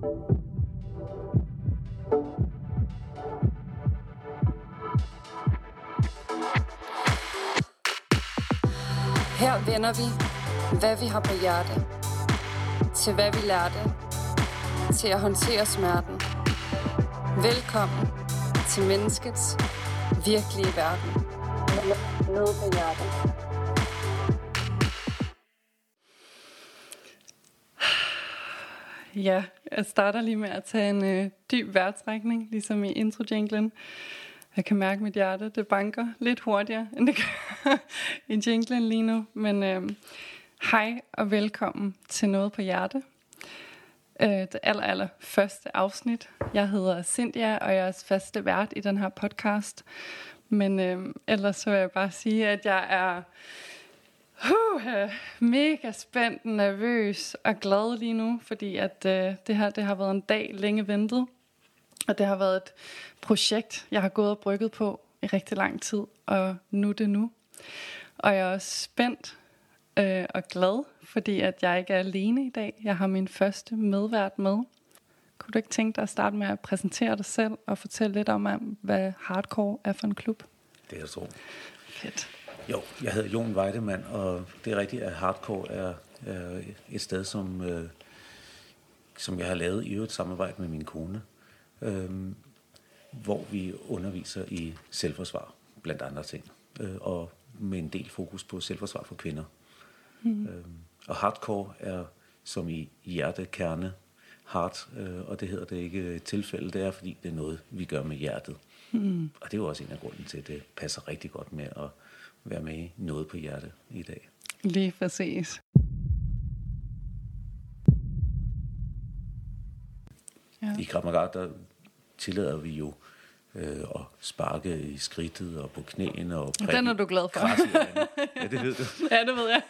Her vender vi, hvad vi har på hjerte, til hvad vi lærte, til at håndtere smerten. Velkommen til menneskets virkelige verden. Noget på hjertet. Ja, jeg starter lige med at tage en øh, dyb vejrtrækning, ligesom i intro-jinglen. Jeg kan mærke, at mit hjerte det banker lidt hurtigere, end det gør i jinglen lige nu. Men øh, hej og velkommen til Noget på Hjerte. Øh, det aller, aller første afsnit. Jeg hedder Cynthia, og jeg er faste vært i den her podcast. Men øh, ellers så vil jeg bare sige, at jeg er uh, mega spændt, nervøs og glad lige nu, fordi at øh, det her det har været en dag længe ventet. Og det har været et projekt, jeg har gået og brygget på i rigtig lang tid, og nu er det nu. Og jeg er også spændt øh, og glad, fordi at jeg ikke er alene i dag. Jeg har min første medvært med. Kunne du ikke tænke dig at starte med at præsentere dig selv og fortælle lidt om, hvad Hardcore er for en klub? Det er så. Fedt. Jo, jeg hedder Jon Weidemann, og det er rigtigt, at Hardcore er, er et sted, som, øh, som jeg har lavet i et samarbejde med min kone, øh, hvor vi underviser i selvforsvar, blandt andre ting, øh, og med en del fokus på selvforsvar for kvinder. Mm. Øh, og Hardcore er som i hjertekerne, hard, øh, og det hedder det ikke et tilfælde, det er fordi det er noget, vi gør med hjertet. Mm. Og det er jo også en af grunden til, at det passer rigtig godt med at være med i noget på hjerte i dag. Lige præcis. Ja. I Kramagat, der tillader vi jo øh, at sparke i skridtet og på knæene. Og Den er du glad for. ja, det ved du. ja, det ved jeg.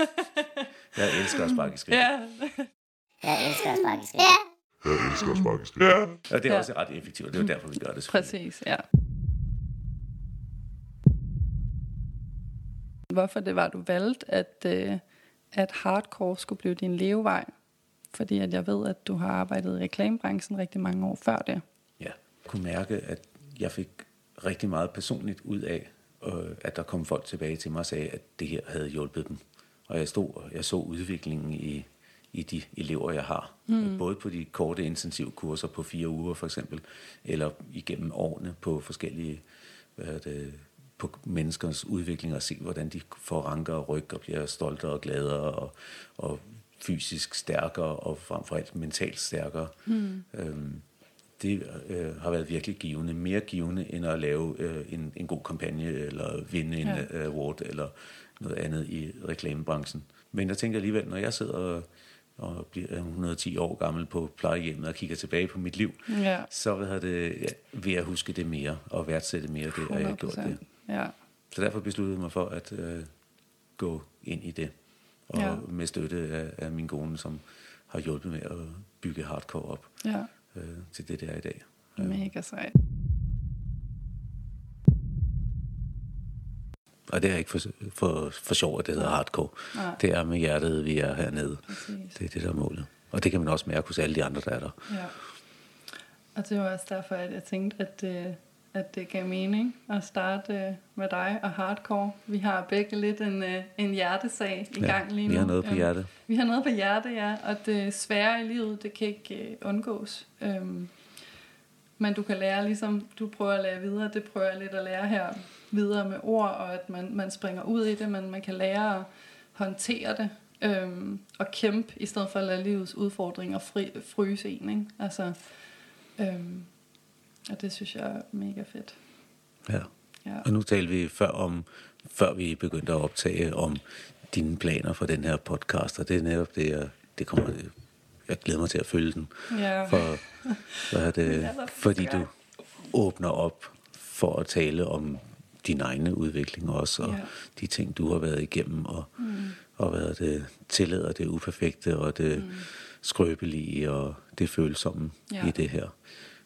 jeg elsker at sparke i skridtet. Ja. Jeg elsker at sparke i skridtet. Jeg elsker at sparke i skridtet. Ja. Og det er ja. også ret effektivt, og det er derfor, vi gør det. Præcis, ja. Hvorfor det var, du valgte, at, øh, at hardcore skulle blive din levevej? Fordi at jeg ved, at du har arbejdet i reklamebranchen rigtig mange år før det. Ja, jeg kunne mærke, at jeg fik rigtig meget personligt ud af, øh, at der kom folk tilbage til mig og sagde, at det her havde hjulpet dem. Og jeg stod og jeg så udviklingen i, i de elever, jeg har. Mm. Både på de korte intensive kurser på fire uger for eksempel, eller igennem årene på forskellige hvad det, på menneskers udvikling og se, hvordan de får ranker og ryg og bliver stoltere og gladere og, og fysisk stærkere og frem for alt mentalt stærkere. Mm. Øhm, det øh, har været virkelig givende. Mere givende end at lave øh, en, en god kampagne eller vinde en ja. award eller noget andet i reklamebranchen. Men jeg tænker alligevel, når jeg sidder og, og bliver 110 år gammel på plejehjemmet og kigger tilbage på mit liv, ja. så hvad det, ja, vil jeg huske det mere og værdsætte mere det, at jeg har gjort det. Ja. Så derfor besluttede jeg mig for at øh, gå ind i det. Og ja. med støtte af, af min kone, som har hjulpet med at bygge hardcore op ja. øh, til det, der er i dag. Ja. Mega sejt. Og det er ikke for, for, for sjov, at det hedder hardcore. Ja. Det er med hjertet, vi er hernede. Præcis. Det er det, der er målet. Og det kan man også mærke hos alle de andre, der er der. Ja. Og det var også derfor, at jeg tænkte, at... Øh at det gav mening at starte øh, med dig og hardcore. Vi har begge lidt en, øh, en hjertesag i ja, gang lige nu. vi har noget på hjertet. Vi har noget på hjertet, ja. Og det svære i livet, det kan ikke uh, undgås. Um, men du kan lære, ligesom du prøver at lære videre, det prøver jeg lidt at lære her videre med ord, og at man, man springer ud i det, men man kan lære at håndtere det, um, og kæmpe, i stedet for at lade livets udfordringer fri, fryse en. Ikke? Altså, um, og det synes jeg er mega fedt. Ja. ja. Og nu talte vi før om, før vi begyndte at optage om dine planer for den her podcast, og det er netop det, jeg, det kommer, jeg glæder mig til at følge den. Ja. For, hvad er det, fordi du åbner op for at tale om din egne udvikling også, og ja. de ting, du har været igennem, og, mm. og hvad det, tillader det uperfekte, og det mm. skrøbelige, og det følsomme ja. i det her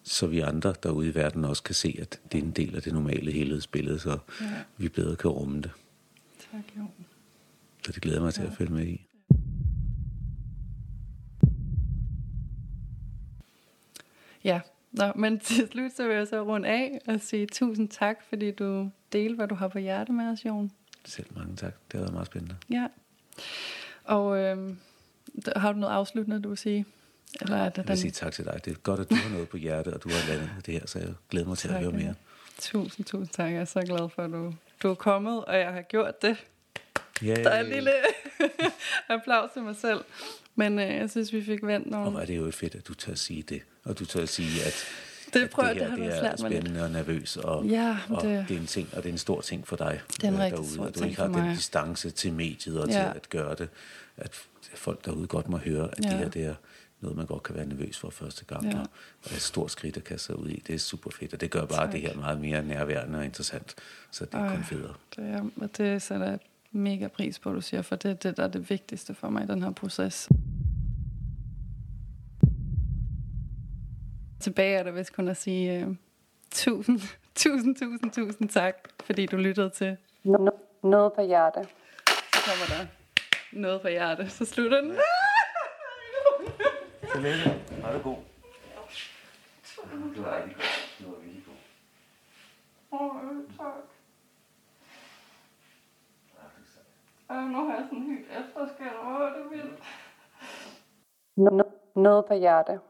så vi andre derude i verden også kan se, at det er en del af det normale helhedsbillede, så ja. vi bedre kan rumme det. Tak, jo. Så det glæder mig til ja. at følge med i. Ja, Nå, men til slut så vil jeg så runde af og sige tusind tak, fordi du delte, hvad du har på hjerte med os, Jon. Selv mange tak. Det har været meget spændende. Ja. Og øh, har du noget afsluttende, du vil sige? Eller er det Jeg den... vil sige tak til dig. Det er godt, at du har noget på hjertet, og du har landet med det her, så jeg glæder mig til at Tak, høre ja. mere. Tusind, tusind tak. Jeg er så glad for, at du, du er kommet, og jeg har gjort det. Ja, Der er en lille applaus til mig selv. Men øh, jeg synes, vi fik vendt Og nogle... hvor er det jo fedt, at du tør at sige det. Og du tør at sige, at, Det at prøver- det det her det været er spændende og nervøs. Og, Ja, og det- det... er en ting, og det er en stor ting for dig Det er en derude. stor at du ikke har den distance til mediet og Ja. til at gøre det. At folk derude godt må høre, at Ja. det her det er noget, man godt kan være nervøs for første gang. Ja. Og, og et stort skridt at kaste sig ud i. Det er super fedt, og det gør bare Tak. det her meget mere nærværende og interessant. Så det er Ej. kun federe. Det, er, og det sætter jeg mega pris på, du siger, for det er det, der er det vigtigste for mig i den her proces. Tilbage er der vist kun at sige uh, tusind, tusind, tusind, tusind tak, fordi du lyttede til. Noget på hjerte. Så kommer der noget på hjertet, så slutter den. Tillykke. Var det god. Du var rigtig god. Du var virkelig god. Åh, tak. Ej, nu har jeg sådan en helt efterskæld. Åh, det er vildt. Noget på hjerte.